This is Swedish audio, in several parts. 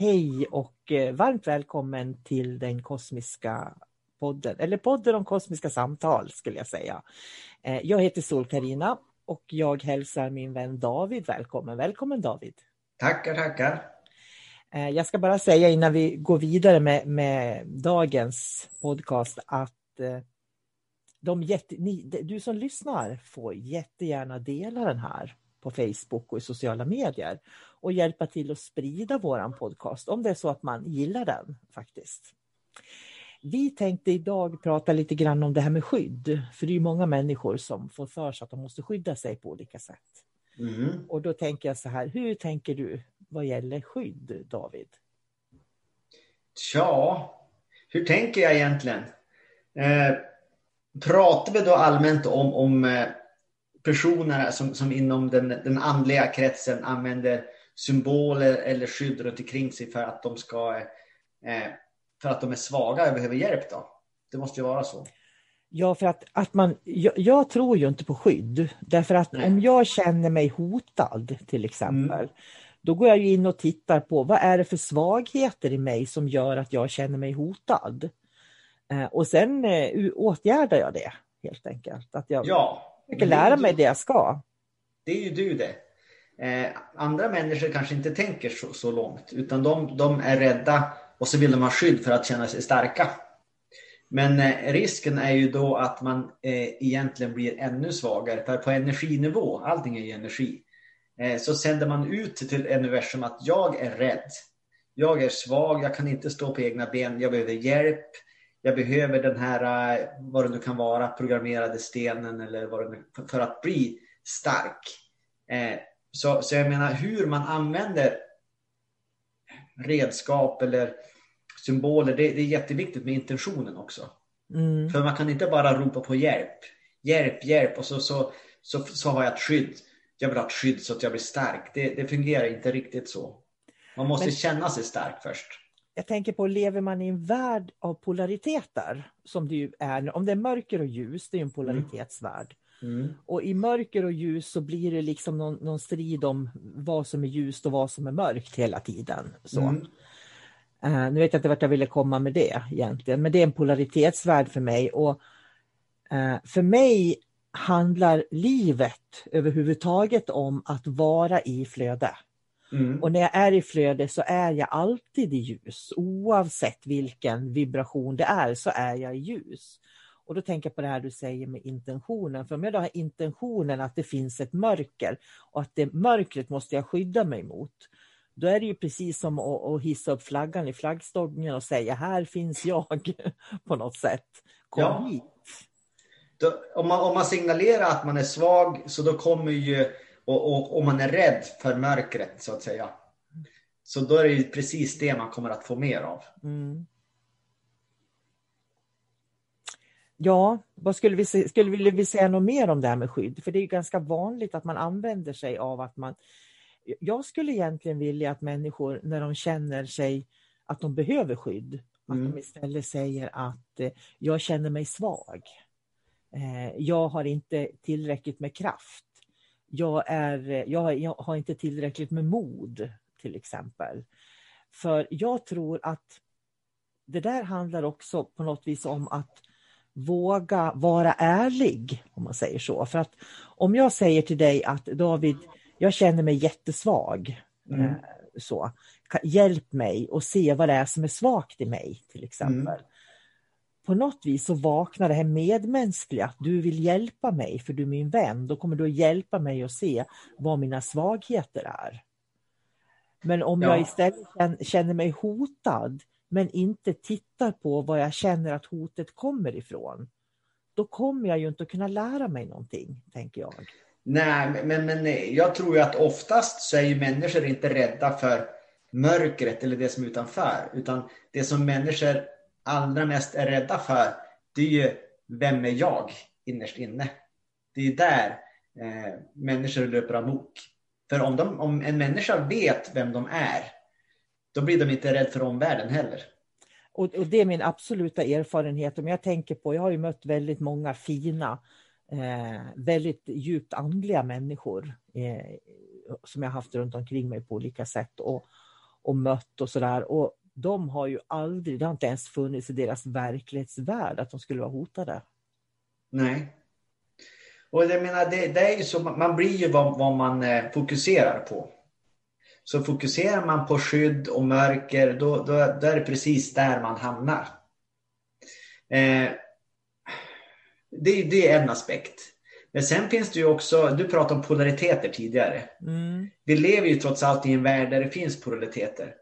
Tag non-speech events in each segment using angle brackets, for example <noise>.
Hej och eh, varmt välkommen till den kosmiska podden, eller podden om kosmiska samtal skulle jag säga. Eh, Jag heter sol karina och jag hälsar min vän David välkommen. Välkommen David! Tackar, tackar. Eh, Jag ska bara säga innan vi går vidare med, med dagens podcast att de jätte, ni, du som lyssnar får jättegärna dela den här på Facebook och i sociala medier och hjälpa till att sprida våran podcast om det är så att man gillar den faktiskt. Vi tänkte idag prata lite grann om det här med skydd, för det är ju många människor som får för sig att de måste skydda sig på olika sätt. Mm. Och då tänker jag så här, hur tänker du vad gäller skydd, David? Tja, hur tänker jag egentligen? Eh, pratar vi då allmänt om, om eh, personer som, som inom den, den andliga kretsen använder symboler eller skydd runt omkring sig för att de ska eh, för att de är svaga och behöver hjälp då? Det måste ju vara så. Ja, för att, att man, jag, jag tror ju inte på skydd. Därför att Nej. om jag känner mig hotad till exempel, då går jag ju in och tittar på vad är det för svagheter i mig som gör att jag känner mig hotad. Eh, och sen eh, åtgärdar jag det helt enkelt. Att jag Ja. Försöker lära mig det jag ska. Det är ju du det. Eh, andra människor kanske inte tänker så, så långt utan de, de är rädda och så vill de ha skydd för att känna sig starka. Men eh, risken är ju då att man eh, egentligen blir ännu svagare för på energinivå, allting är ju energi, eh, så sänder man ut till universum att jag är rädd. Jag är svag, jag kan inte stå på egna ben, jag behöver hjälp. Jag behöver den här, eh, vad det nu kan vara, programmerade stenen eller vad det nu, för- att bli stark. Eh, så, så jag menar hur man använder redskap eller symboler, det, det är jätteviktigt med intentionen också. Mm. För man kan inte bara ropa på hjälp. Hjälp, hjälp och så, så, så, så har jag ett skydd. Jag vill ha ett skydd så att jag blir stark. Det, det fungerar inte riktigt så. Man måste Men- känna sig stark först. Jag tänker på, lever man i en värld av polariteter, som det ju är, om det är mörker och ljus, det är ju en polaritetsvärld. Mm. Och i mörker och ljus så blir det liksom någon, någon strid om vad som är ljust och vad som är mörkt hela tiden. Så. Mm. Eh, nu vet jag inte vart jag ville komma med det egentligen, men det är en polaritetsvärld för mig. Och eh, För mig handlar livet överhuvudtaget om att vara i flöde. Mm. Och när jag är i flöde så är jag alltid i ljus. Oavsett vilken vibration det är så är jag i ljus. Och då tänker jag på det här du säger med intentionen. För om jag då har intentionen att det finns ett mörker och att det mörkret måste jag skydda mig mot. Då är det ju precis som att, hissa upp flaggan i flaggstången och säga här finns jag <laughs> på något sätt. Kom Ja. hit. Då, om, man, om man signalerar att man är svag så då kommer ju, och, och, och man är rädd för mörkret så att säga. Så då är det precis det man kommer att få mer av. Mm. Ja, vad skulle vi, skulle vi, vi säga något mer om det här med skydd? För det är ganska vanligt att man använder sig av att man... Jag skulle egentligen vilja att människor när de känner sig att de behöver skydd, att Mm. de istället säger att eh, jag känner mig svag. Eh, jag har inte tillräckligt med kraft. Jag, är, jag, jag har inte tillräckligt med mod, till exempel. För jag tror att det där handlar också på något vis om att våga vara ärlig, om man säger så. För att om jag säger till dig att David, jag känner mig jättesvag. Mm. Eh, så. Hjälp mig och se vad det är som är svagt i mig till exempel. Mm. På något vis så vaknar det här medmänskliga, att du vill hjälpa mig för du är min vän. Då kommer du att hjälpa mig att se vad mina svagheter är. Men om Ja. jag istället känn- känner mig hotad men inte tittar på var jag känner att hotet kommer ifrån. Då kommer jag ju inte att kunna lära mig någonting, tänker jag. Nej, men, men jag tror ju att oftast så är ju människor inte rädda för mörkret eller det som är utanför. Utan det som människor allra mest är rädda för, det är ju vem är jag innerst inne. Det är ju där eh, människor löper amok. För om, de, om en människa vet vem de är, då blir de inte rädda för omvärlden heller. Och, och det är min absoluta erfarenhet. Om jag tänker på, jag har ju mött väldigt många fina, eh, väldigt djupt andliga människor eh, som jag haft runt omkring mig på olika sätt och, och mött och sådär. Och de har ju aldrig, det har inte ens funnits i deras verklighetsvärld att de skulle vara hotade. Nej. Och jag menar, det, det är ju så, man blir ju vad, vad man eh, fokuserar på. Så fokuserar man på skydd och mörker, då, då, då är det precis där man hamnar. Eh, det, det är en aspekt. Men sen finns det ju också, du pratade om polariteter tidigare. Mm. Vi lever ju trots allt i en värld där det finns polariteter.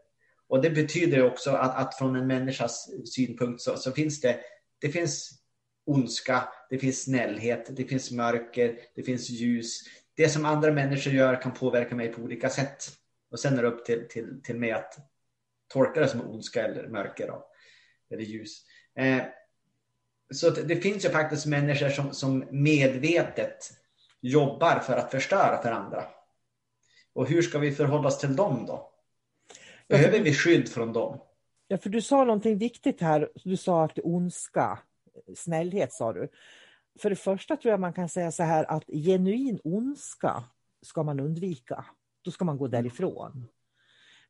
Och det betyder också att, att från en människas synpunkt så, så finns det, det finns ondska, det finns snällhet, det finns mörker, det finns ljus. Det som andra människor gör kan påverka mig på olika sätt. Och sen är det upp till, till, till mig att tolka det som ondska eller mörker då, eller ljus. Eh, så det, det finns ju faktiskt människor som, som medvetet jobbar för att förstöra för andra. Och hur ska vi förhålla oss till dem då? Behöver vi skydd från dem? Ja, för du sa någonting viktigt här. Du sa att ondska, snällhet sa du. För det första tror jag man kan säga så här att genuin ondska ska man undvika. Då ska man gå därifrån.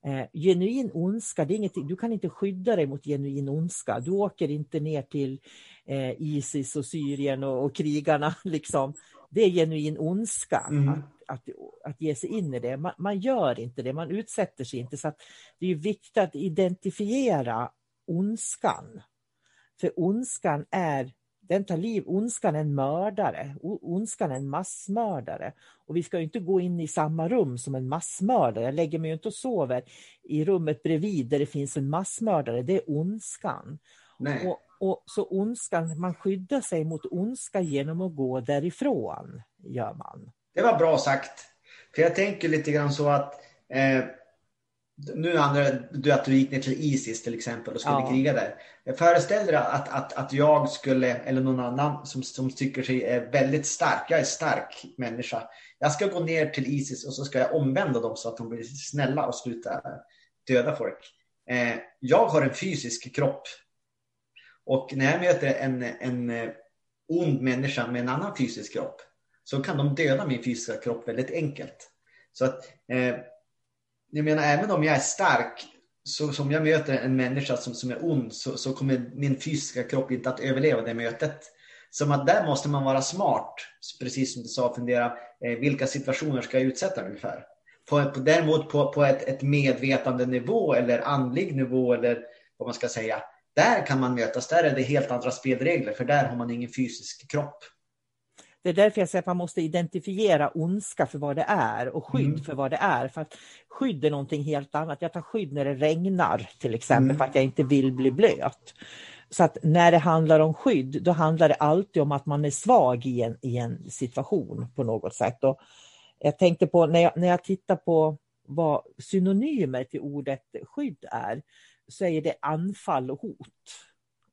Eh, genuin ondska, det är ingenting, du kan inte skydda dig mot genuin ondska. Du åker inte ner till eh, Isis och Syrien och, och krigarna. <laughs> Liksom. Det är genuin ondska Mm. Att, att, ge sig in i det. Man, man gör inte det, man utsätter sig inte. Så det är viktigt att identifiera ondskan. För ondskan är den tar liv. Ondskan är en mördare. Ondskan är en massmördare. Och vi ska inte gå in i samma rum som en massmördare. Jag lägger mig inte och sover i rummet bredvid där det finns en massmördare. Det är ondskan. Nej. Och, och så ondskan, man skyddar sig mot ondska genom att gå därifrån. Gör man. Det var bra sagt. För jag tänker lite grann så att eh, nu andra, du att du gick ner till Isis till exempel och skulle Ja. kriga där. Jag föreställer dig att, att, att jag skulle, eller någon annan som, som tycker sig är väldigt stark, jag är stark människa. Jag ska gå ner till Isis och så ska jag omvända dem så att de blir snälla och sluta döda folk. Eh, jag har en fysisk kropp. Och när jag möter en, en eh, ond människa med en annan fysisk kropp så kan de döda min fysiska kropp väldigt enkelt. Så att, eh, jag menar, även om jag är stark, så som jag möter en människa som, som är ond, så, så kommer min fysiska kropp inte att överleva det mötet. Så att där måste man vara smart, precis som du sa, fundera eh, vilka situationer ska jag utsätta mig för? På, på, däremot på, på ett, ett medvetande nivå eller andlig nivå eller vad man ska säga, där kan man mötas, där är det helt andra spelregler, för där har man ingen fysisk kropp. Det är därför jag säger att man måste identifiera ondska för vad det är och skydd Mm. för vad det är. För att skydd är någonting helt annat. Jag tar skydd när det regnar till exempel Mm. för att jag inte vill bli blöt. Så att när det handlar om skydd, då handlar det alltid om att man är svag i en, i en situation på något sätt. Och jag tänkte på när jag, när jag tittar på vad synonymer till ordet skydd är, så är det anfall och hot.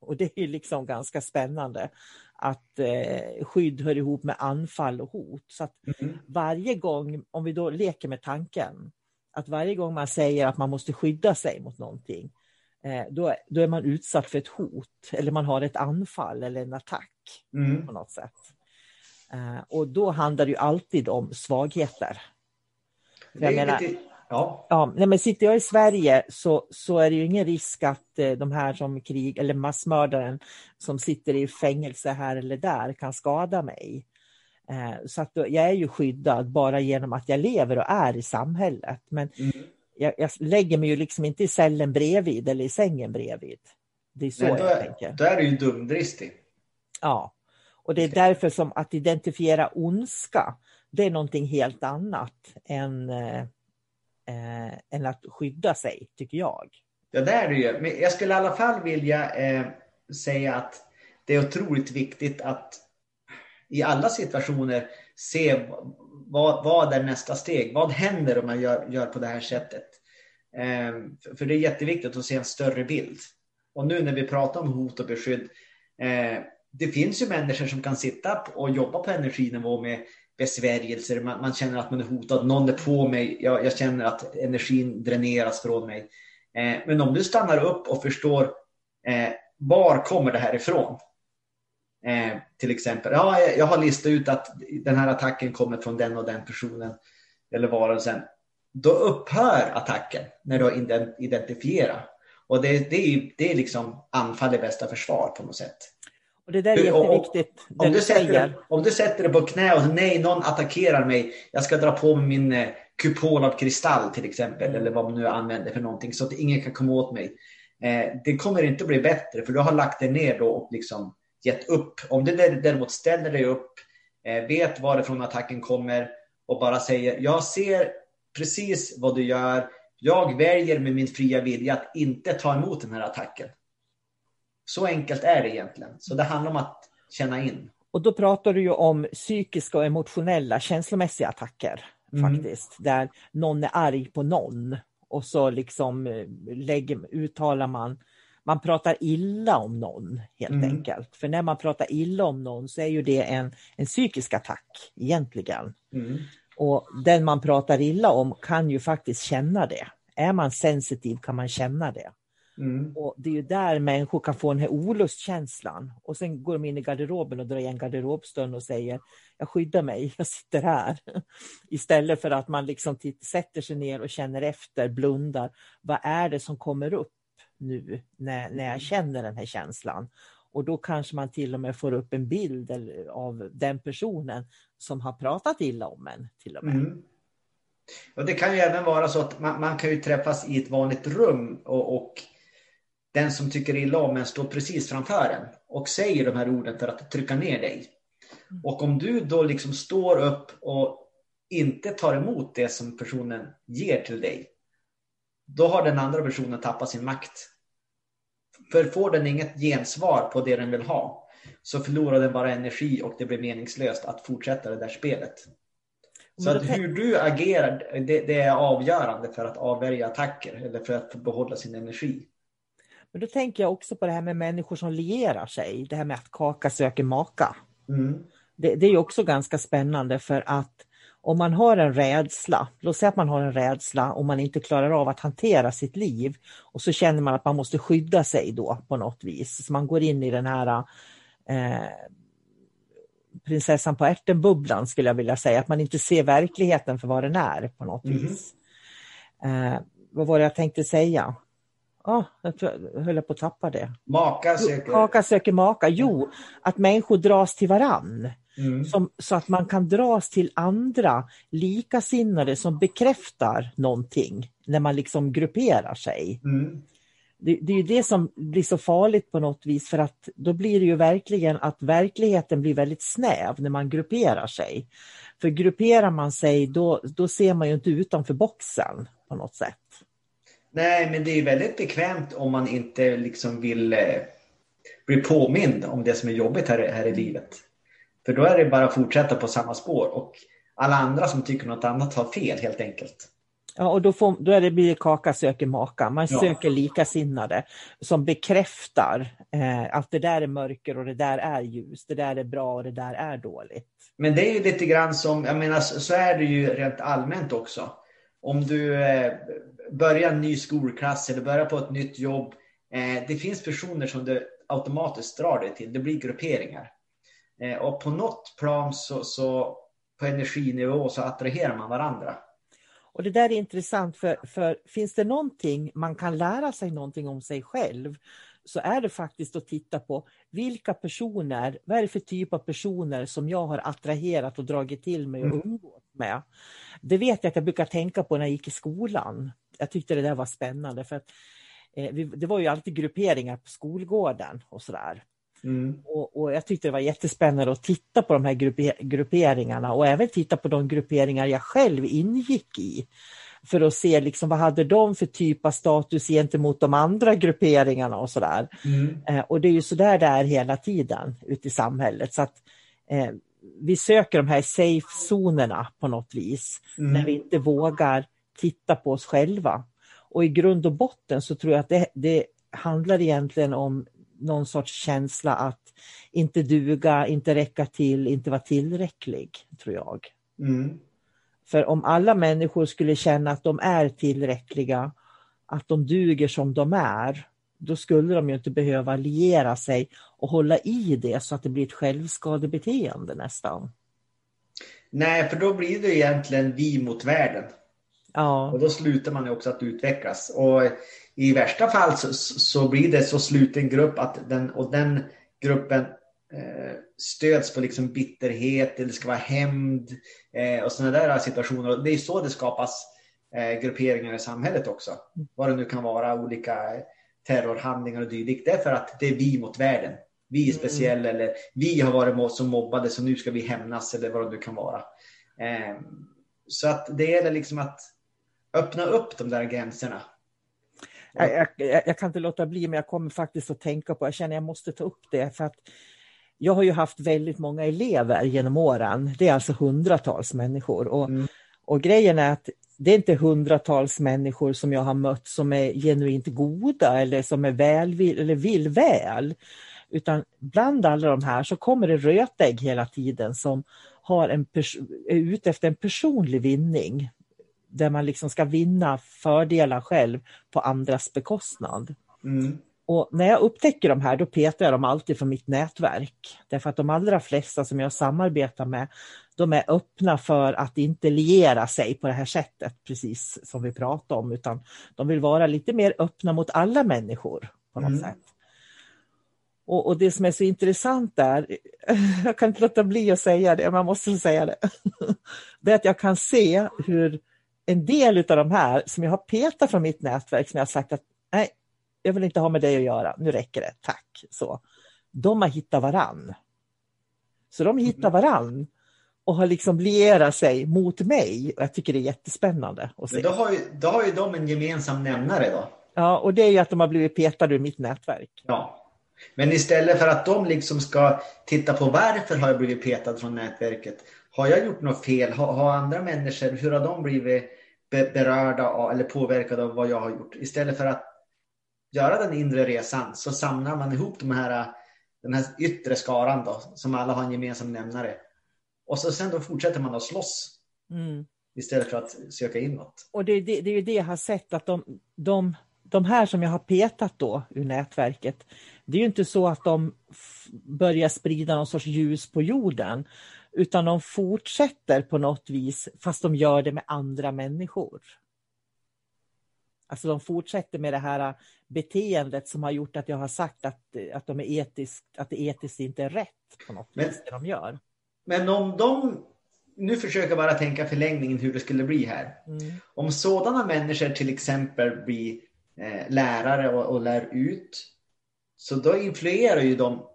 Och det är liksom ganska spännande att eh, skydd hör ihop med anfall och hot. Så att Mm. varje gång, om vi då leker med tanken, att varje gång man säger att man måste skydda sig mot någonting, eh, då, då är man utsatt för ett hot eller man har ett anfall eller en attack Mm. på något sätt. Eh, och då handlar det ju alltid om svagheter. Det menar- lite, ja. Ja, nej, men sitter jag i Sverige så, så är det ju ingen risk att eh, de här som krig eller massmördaren som sitter i fängelse här eller där kan skada mig. Eh, så att jag är ju skyddad bara genom att jag lever och är i samhället. Men Mm. jag, jag lägger mig ju liksom inte i cellen bredvid eller i sängen bredvid. Det är så Nej, då, jag är, tänker. då är du ju dumdristig. Ja, och det är därför som att identifiera ondska, det är någonting helt annat än, eh, eh, än att skydda sig, tycker jag. Ja, det är det ju. Men jag skulle i alla fall vilja eh, säga att det är otroligt viktigt att i alla situationer se vad, vad är nästa steg? Vad händer om man gör, gör på det här sättet? Eh, för, för det är jätteviktigt att se en större bild. Och nu när vi pratar om hot och beskydd. Eh, det finns ju människor som kan sitta och jobba på energinivå med besvärjelser. Man, man känner att man är hotad. Någon är på mig. Jag, jag känner att energin dräneras från mig. Eh, men om du stannar upp och förstår eh, var kommer det här ifrån? Eh, till exempel, ja, jag, jag har listat ut att den här attacken kommer från den och den personen eller varelsen. Då upphör attacken när du har identifierat. Och det, det, är, det är liksom anfall i bästa försvar på något sätt. Och det där är jätteviktigt, det Om du sätter, om du sätter dig på knä och nej, någon attackerar mig. Jag ska dra på mig min eh, kupol av kristall till exempel. Mm. Eller vad man nu använder för någonting. Så att ingen kan komma åt mig. Eh, det kommer inte bli bättre för du har lagt dig ner då och liksom gett upp. Om du där- däremot ställer dig upp, eh, vet varifrån attacken kommer och bara säger jag ser precis vad du gör. Jag väljer med min fria vilja att inte ta emot den här attacken. Så enkelt är det egentligen. Så det handlar om att känna in. Och då pratar du ju om psykiska och emotionella känslomässiga attacker. Mm. faktiskt. Där någon är arg på någon och så liksom eh, lägger, uttalar man, man pratar illa om någon helt Mm. enkelt. För när man pratar illa om någon så är ju det en, en psykisk attack egentligen. Mm. Och den man pratar illa om kan ju faktiskt känna det. Är man sensitiv kan man känna det. Mm. Och Det är ju där människor kan få den här olustkänslan. Och sen går de in i garderoben och drar igen garderobsdörren och säger jag skyddar mig, <laughs> jag sitter här. <laughs> Istället för att man liksom sätter sig ner och känner efter, blundar. Vad är det som kommer upp nu när, när jag känner den här känslan? Och då kanske man till och med får upp en bild av den personen som har pratat illa om en. Till och med. Mm. Och det kan ju även vara så att man, man kan ju träffas i ett vanligt rum och, och den som tycker illa om en står precis framför en och säger de här orden för att trycka ner dig. Och om du då liksom står upp och inte tar emot det som personen ger till dig, då har den andra personen tappat sin makt. För får den inget gensvar på det den vill ha, så förlorar den bara energi och det blir meningslöst att fortsätta det där spelet. Så att hur du agerar, det, det är avgörande för att avvärja attacker eller för att behålla sin energi. Men då tänker jag också på det här med människor som lierar sig. Det här med att kaka söker maka. Mm. Det, det är också ganska spännande för att om man har en rädsla, låt säga att man har en rädsla och man inte klarar av att hantera sitt liv och så känner man att man måste skydda sig då på något vis. Så man går in i den här eh, prinsessan på ärten-bubblan skulle jag vilja säga, att man inte ser verkligheten för vad den är på något Mhm. vis. Eh, vad var det jag tänkte säga? Ah, jag tror jag höll på att tappa det. Maka söker... Kaka söker maka. Jo, att människor dras till varann. Mm. Som, så att man kan dras till andra likasinnade som bekräftar någonting när man liksom grupperar sig. Mm. Det, det är det som blir så farligt på något vis för att då blir det ju verkligen att verkligheten blir väldigt snäv när man grupperar sig. För grupperar man sig då, då ser man ju inte utanför boxen på något sätt. Nej, men det är väldigt bekvämt om man inte liksom vill eh, bli påmind om det som är jobbigt här, här i livet. För då är det bara att fortsätta på samma spår och alla andra som tycker något annat har fel helt enkelt. Ja, och då, får, då är det blir kaka söker maka. Man Ja. söker likasinnade som bekräftar eh, att det där är mörker och det där är ljus. Det där är bra och det där är dåligt. Men det är ju lite grann som, jag menar så så är det ju rent allmänt också. Om du eh, börjar en ny skolklass eller börjar på ett nytt jobb. Eh, det finns personer som du automatiskt drar dig till. Det blir grupperingar. Eh, och på något plan så, så på energinivå så attraherar man varandra. Och det där är intressant för, för finns det någonting man kan lära sig någonting om sig själv så är det faktiskt att titta på vilka personer, vad är det för typ av personer som jag har attraherat och dragit till mig och Mm. umgås med. Det vet jag att jag brukar tänka på när jag gick i skolan. Jag tyckte det där var spännande för att eh, vi, det var ju alltid grupperingar på skolgården och sådär. Mm. Och, och jag tyckte det var jättespännande att titta på de här grupper, grupperingarna och även titta på de grupperingar jag själv ingick i. För att se liksom, vad hade de för typ av status gentemot de andra grupperingarna och sådär. Mm. Eh, och det är ju sådär det är hela tiden ute i samhället. Så att, eh, vi söker de här safe-zonerna på något vis. Mm. När vi inte vågar titta på oss själva. Och i grund och botten så tror jag att det, det handlar egentligen om någon sorts känsla att inte duga, inte räcka till, inte vara tillräcklig, tror jag. Mm. För om alla människor skulle känna att de är tillräckliga, att de duger som de är, då skulle de ju inte behöva liera sig och hålla i det så att det blir ett självskadebeteende nästan. Nej, för då blir det egentligen vi mot världen. Ja, Och då slutar man ju också att utvecklas. Och i värsta fall så, så blir det så sluten grupp att den, och den gruppen stöds på liksom bitterhet, det ska vara hämnd eh, och sådana där situationer. Det är så det skapas eh, grupperingar i samhället också. Vad det nu kan vara, olika terrorhandlingar och dylikt. Det är för att det är vi mot världen. Vi är speciella eller vi har varit som mobbade så nu ska vi hämnas eller vad det nu kan vara. Eh, så att det gäller liksom att öppna upp de där gränserna. jag, jag jag kan inte låta bli, men jag kommer faktiskt att tänka på, jag känner jag måste ta upp det, för att jag har ju haft väldigt många elever genom åren. Det är alltså hundratals människor. Och, Mm. och grejen är att det är inte hundratals människor som jag har mött som är genuint goda eller som är välvill eller vill väl. Utan bland alla de här så kommer det rötägg hela tiden som har en är ute efter en personlig vinning. Där man liksom ska vinna fördelar själv på andras bekostnad. Mm. Och när jag upptäcker de här, då petar jag dem alltid från mitt nätverk. Därför att de allra flesta som jag samarbetar med, de är öppna för att inte liera sig på det här sättet, precis som vi pratade om, utan de vill vara lite mer öppna mot alla människor på något Mm. sätt. Och, och det som är så intressant där, <laughs> jag kan inte låta bli att säga det, jag måste säga det, <laughs> det är att jag kan se hur en del av de här som jag har petat från mitt nätverk, som jag har sagt att nej, jag vill inte ha med dig att göra, nu räcker det, tack. Så. De har hittat varann. Så de hittar varann och har liksom lierat sig mot mig. Och jag tycker det är jättespännande att se. Men då har, ju, då har ju de en gemensam nämnare då. Ja, och det är ju att de har blivit petade ur mitt nätverk. Ja. Men istället för att de liksom ska titta på varför har jag blivit petad från nätverket? Har jag gjort något fel? Har, har andra människor, hur har de blivit be, berörda av, eller påverkade av vad jag har gjort? Istället för att göra den inre resan så samlar man ihop de här, den här yttre skaran då, som alla har en gemensam nämnare. Och så sen då fortsätter man att slåss Mm. istället för att söka inåt. Och det, är det, det är ju det jag har sett att de, de, de här som jag har petat då ur nätverket, det är ju inte så att de börjar sprida någon sorts ljus på jorden, utan de fortsätter på något vis, fast de gör det med andra människor. Alltså de fortsätter med det här beteendet som har gjort att jag har sagt att, att, de är etiskt, att det etiskt inte är rätt på något Men- vis det de gör. Men om de, nu försöker jag bara tänka förlängningen hur det skulle bli här. Mm. Om sådana människor till exempel blir eh, lärare och, och lär ut, så då influerar ju de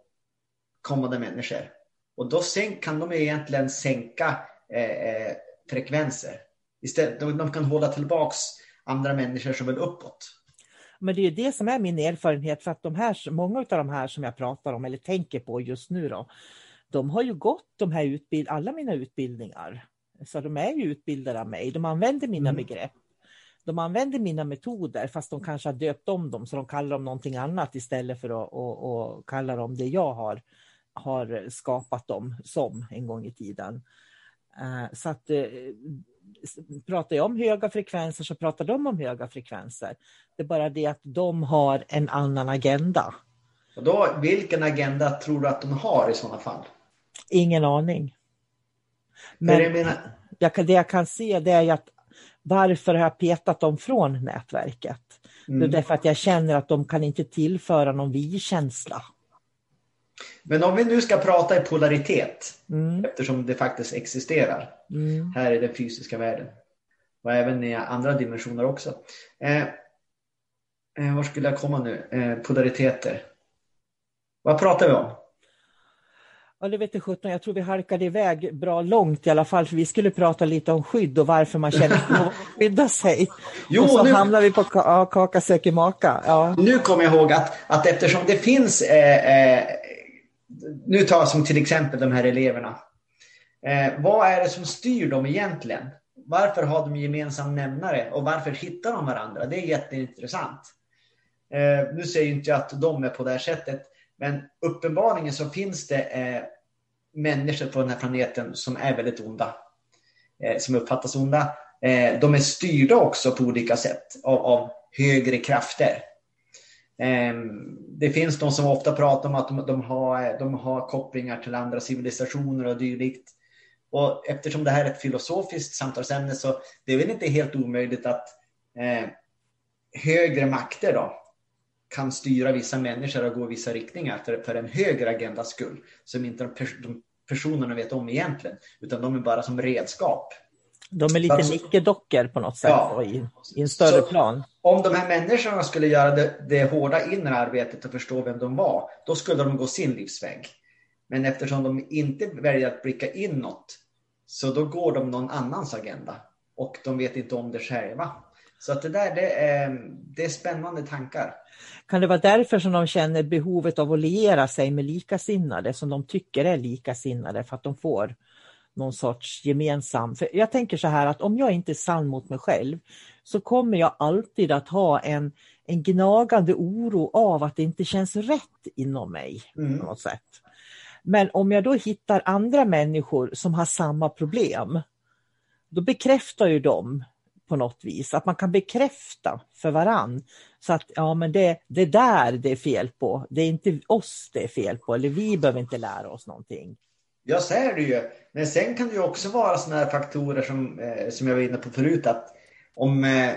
kommande människor. Och då sänk, kan de egentligen sänka eh, eh, frekvenser. Istället, de, de kan hålla tillbaks andra människor som vill uppåt. Men det är ju det som är min erfarenhet för att de här, många av de här som jag pratar om eller tänker på just nu då, de har ju gått de här utbild, alla mina utbildningar. Så de är ju utbildade av mig, de använder mina Mm. begrepp. De använder mina metoder fast de kanske har döpt om dem så de kallar dem någonting annat istället för att och, och kalla dem det jag har, har skapat dem som en gång i tiden. Eh, Så att eh, pratar jag om höga frekvenser så pratar de om höga frekvenser. Det är bara det att de har en annan agenda. Och då, vilken agenda tror du att de har i sådana fall? Ingen aning. Men, jag menar, jag det jag kan se det är att varför har jag petat dem från nätverket? Mm. Det är därför att jag känner att de kan inte tillföra någon vi-känsla. Men om vi nu ska prata i polaritet, mm. eftersom det faktiskt existerar mm. här i den fysiska världen och även i andra dimensioner också. Eh, eh, var skulle jag komma nu? Eh, polariteter. Vad pratar vi om? Ja, det vet sjutton. Jag tror vi halkade iväg bra långt i alla fall. För vi skulle prata lite om skydd och varför man känner <laughs> att skydda sig. Jo, och så nu... hamnar vi på kaka söker maka. Ja. Nu kommer jag ihåg att, att eftersom det finns eh, eh, nu tar jag som till exempel de här eleverna. Eh, vad är det som styr dem egentligen? Varför har de gemensam nämnare och varför hittar de varandra? Det är jätteintressant. Eh, nu säger inte jag att de är på det här sättet, men uppenbarligen så finns det eh, människor på den här planeten som är väldigt onda. Eh, som uppfattas onda. Eh, de är styrda också på olika sätt av, av högre krafter. Ehm, det finns de som ofta pratar om att de, de, har, de har kopplingar till andra civilisationer och dylikt. Och eftersom det här är ett filosofiskt samtalsämne så det är väl inte helt omöjligt att eh, högre makter då kan styra vissa människor och gå i vissa riktningar för, för en högre agendas skull som inte de, pers de personerna vet om egentligen utan de är bara som redskap. De är lite alltså, nickedockor på något sätt ja, i, i, en större plan. Om de här människorna skulle göra det, det hårda inre arbetet och förstå vem de var, då skulle de gå sin livsväg. Men eftersom de inte väljer att blicka inåt, så då går de någon annans agenda. Och de vet inte om det själva. Så att det där, det är, det är spännande tankar. Kan det vara därför som de känner behovet av att liera sig med likasinnade, som de tycker är likasinnade, för att de får någon sorts gemensam... För jag tänker så här att om jag inte är sann mot mig själv så kommer jag alltid att ha en, en gnagande oro av att det inte känns rätt inom mig. Mm. på något sätt. Men om jag då hittar andra människor som har samma problem, då bekräftar ju de på något vis, att man kan bekräfta för varann. Så att ja men det, det där det är fel på, det är inte oss det är fel på, eller vi behöver inte lära oss någonting. Ja, så är det ju. Men sen kan det ju också vara sådana här faktorer som, eh, som jag var inne på förut. Att om eh,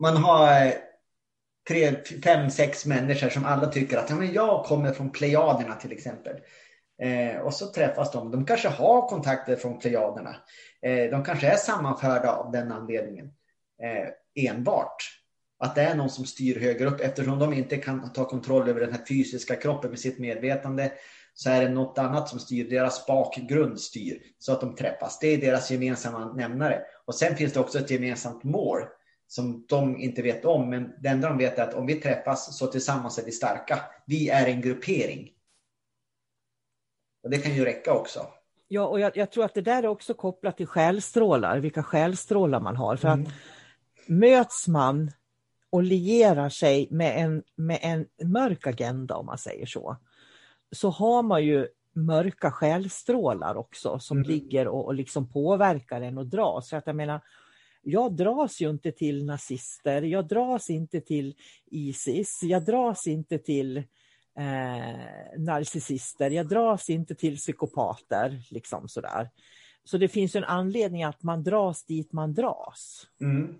man har eh, tre, fem, sex människor som alla tycker att ja, men jag kommer från Plejaderna till exempel. Eh, och så träffas de. De kanske har kontakter från Plejaderna. Eh, de kanske är sammanförda av den anledningen. Eh, enbart. Att det är någon som styr högre upp eftersom de inte kan ta kontroll över den här fysiska kroppen med sitt medvetande så är det något annat som styr, deras bakgrund styr så att de träffas. Det är deras gemensamma nämnare. Och sen finns det också ett gemensamt mål som de inte vet om, men det enda de vet är att om vi träffas så tillsammans är vi starka. Vi är en gruppering. Och det kan ju räcka också. Ja, och jag, jag tror att det där är också kopplat till själstrålar, vilka själstrålar man har. För mm. att möts man och lierar sig med en, med en mörk agenda, om man säger så, så har man ju mörka själstrålar också som mm. ligger och, och liksom påverkar en och dras. Så att jag menar, jag dras ju inte till nazister, jag dras inte till Isis, jag dras inte till eh, narcissister, jag dras inte till psykopater. Liksom sådär. Så det finns en anledning att man dras dit man dras. Mm.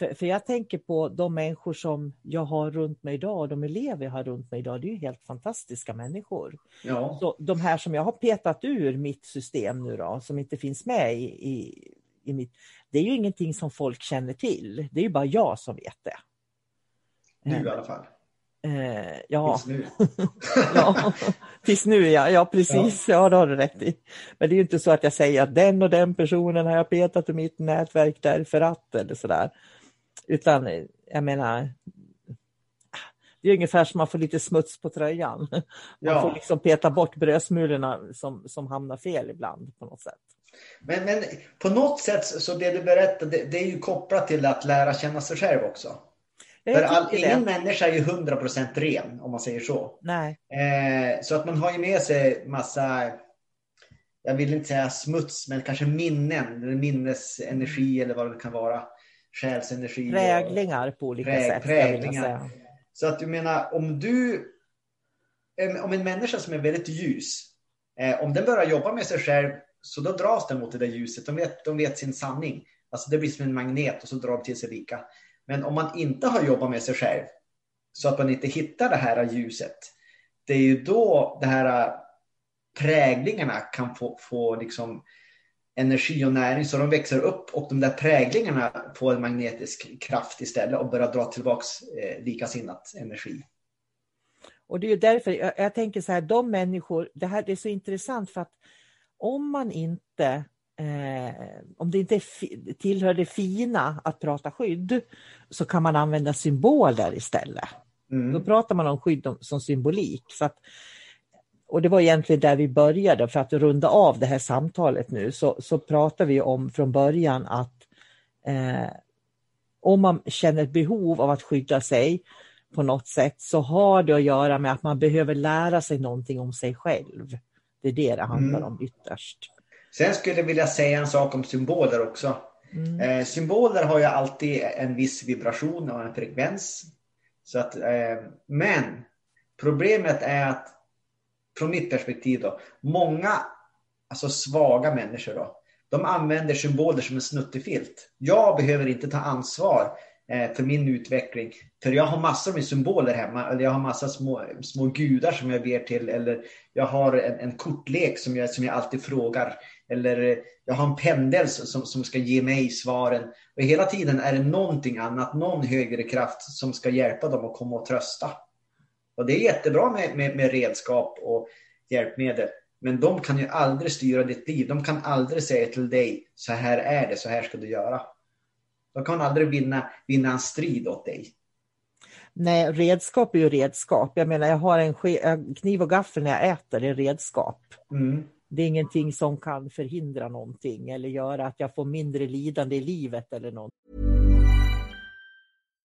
För, för jag tänker på de människor som jag har runt mig idag, de elever jag har runt mig idag, det är ju helt fantastiska människor. Ja. Så de här som jag har petat ur mitt system nu då, som inte finns med i, i, i mitt, det är ju ingenting som folk känner till. Det är ju bara jag som vet det. Nu i alla fall. Eh, ja. Tills nu. <laughs> ja, tills nu ja, ja precis, ja. ja det har du rätt i. Men det är ju inte så att jag säger att den och den personen har jag petat ur mitt nätverk därför att eller sådär. Utan jag menar, det är ungefär som man får lite smuts på tröjan. Man ja. får liksom peta bort brödsmulorna som, som hamnar fel ibland på något sätt. Men, men på något sätt så det du berättar, det, det är ju kopplat till att lära känna sig själv också. För all, ingen människa är ju 100% ren om man säger så. Nej. Eh, så att man har ju med sig massa, jag vill inte säga smuts, men kanske minnen, eller minnesenergi eller vad det kan vara själsenergi. Präglingar på olika präg, sätt. Präglingar. Så att du menar, om du, om en människa som är väldigt ljus, eh, om den börjar jobba med sig själv, så då dras den mot det där ljuset. De vet, de vet sin sanning. Alltså det blir som en magnet och så drar de till sig lika. Men om man inte har jobbat med sig själv så att man inte hittar det här ljuset. Det är ju då det här präglingarna kan få, få liksom energi och näring så de växer upp och de där präglingarna får en magnetisk kraft istället och börjar dra tillbaks eh, likasinnat energi. Och det är därför jag, jag, tänker så här, de människor, det här det är så intressant för att om man inte eh, om det inte tillhör det fina att prata skydd så kan man använda symboler istället. Mm. Då pratar man om skydd som symbolik. Så att, och det var egentligen där vi började för att runda av det här samtalet nu så, så pratar vi om från början att eh, om man känner ett behov av att skydda sig på något sätt så har det att göra med att man behöver lära sig någonting om sig själv. Det är det det handlar mm. om ytterst. Sen skulle jag vilja säga en sak om symboler också. Mm. Eh, symboler har ju alltid en viss vibration och en frekvens. Så att, eh, men problemet är att från mitt perspektiv då, många alltså svaga människor då, de använder symboler som en snuttefilt. Jag behöver inte ta ansvar eh, för min utveckling. För jag har massor med symboler hemma. Eller jag har massa små, små gudar som jag ber till. Eller jag har en, en kortlek som jag, som jag alltid frågar. Eller jag har en pendel som, som ska ge mig svaren. Och hela tiden är det någonting annat, någon högre kraft som ska hjälpa dem att komma och trösta. Och det är jättebra med, med, med redskap och hjälpmedel. Men de kan ju aldrig styra ditt liv. De kan aldrig säga till dig, så här är det, så här ska du göra. De kan aldrig vinna, vinna en strid åt dig. Nej, redskap är ju redskap. Jag menar, jag har en kniv och gaffel när jag äter, det är redskap. Mm. Det är ingenting som kan förhindra någonting eller göra att jag får mindre lidande i livet eller något.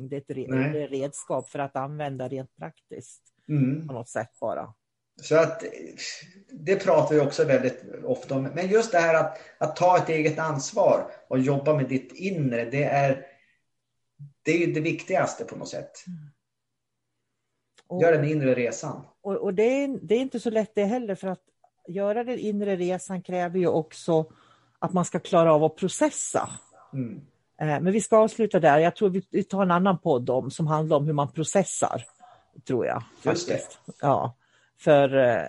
Det är ett redskap för att använda rent praktiskt mm. på något sätt bara. Så att det pratar vi också väldigt ofta om. Men just det här att, att ta ett eget ansvar och jobba med ditt inre, det är, det är det viktigaste på något sätt. Gör den inre resan. Och, och det, är, det är inte så lätt det heller för att göra den inre resan kräver ju också att man ska klara av att processa. Mm. Eh, men vi ska avsluta där. Jag tror vi tar en annan podd om som handlar om hur man processar. Tror jag. Faktiskt. Ja. För eh,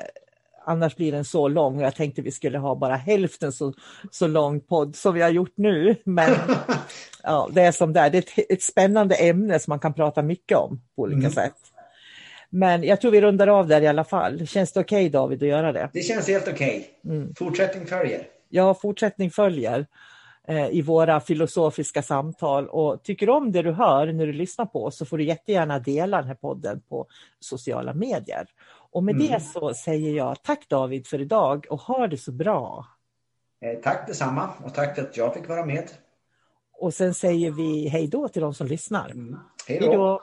annars blir den så lång och jag tänkte vi skulle ha bara hälften så, så lång podd som vi har gjort nu. Men <laughs> ja, det är som det är. Det är ett, ett spännande ämne som man kan prata mycket om på olika mm. sätt. Men jag tror vi rundar av där i alla fall. Känns det okej okay, David att göra det? Det känns helt okej. Okay. Mm. Fortsättning följer. ja, fortsättning följer i våra filosofiska samtal och tycker om det du hör när du lyssnar på oss så får du jättegärna dela den här podden på sociala medier. Och med mm. det så säger jag tack David för idag och ha det så bra. Eh, tack detsamma och tack för att jag fick vara med. Och sen säger vi hej då till de som lyssnar. Mm. Hej då.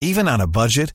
Even on a budget,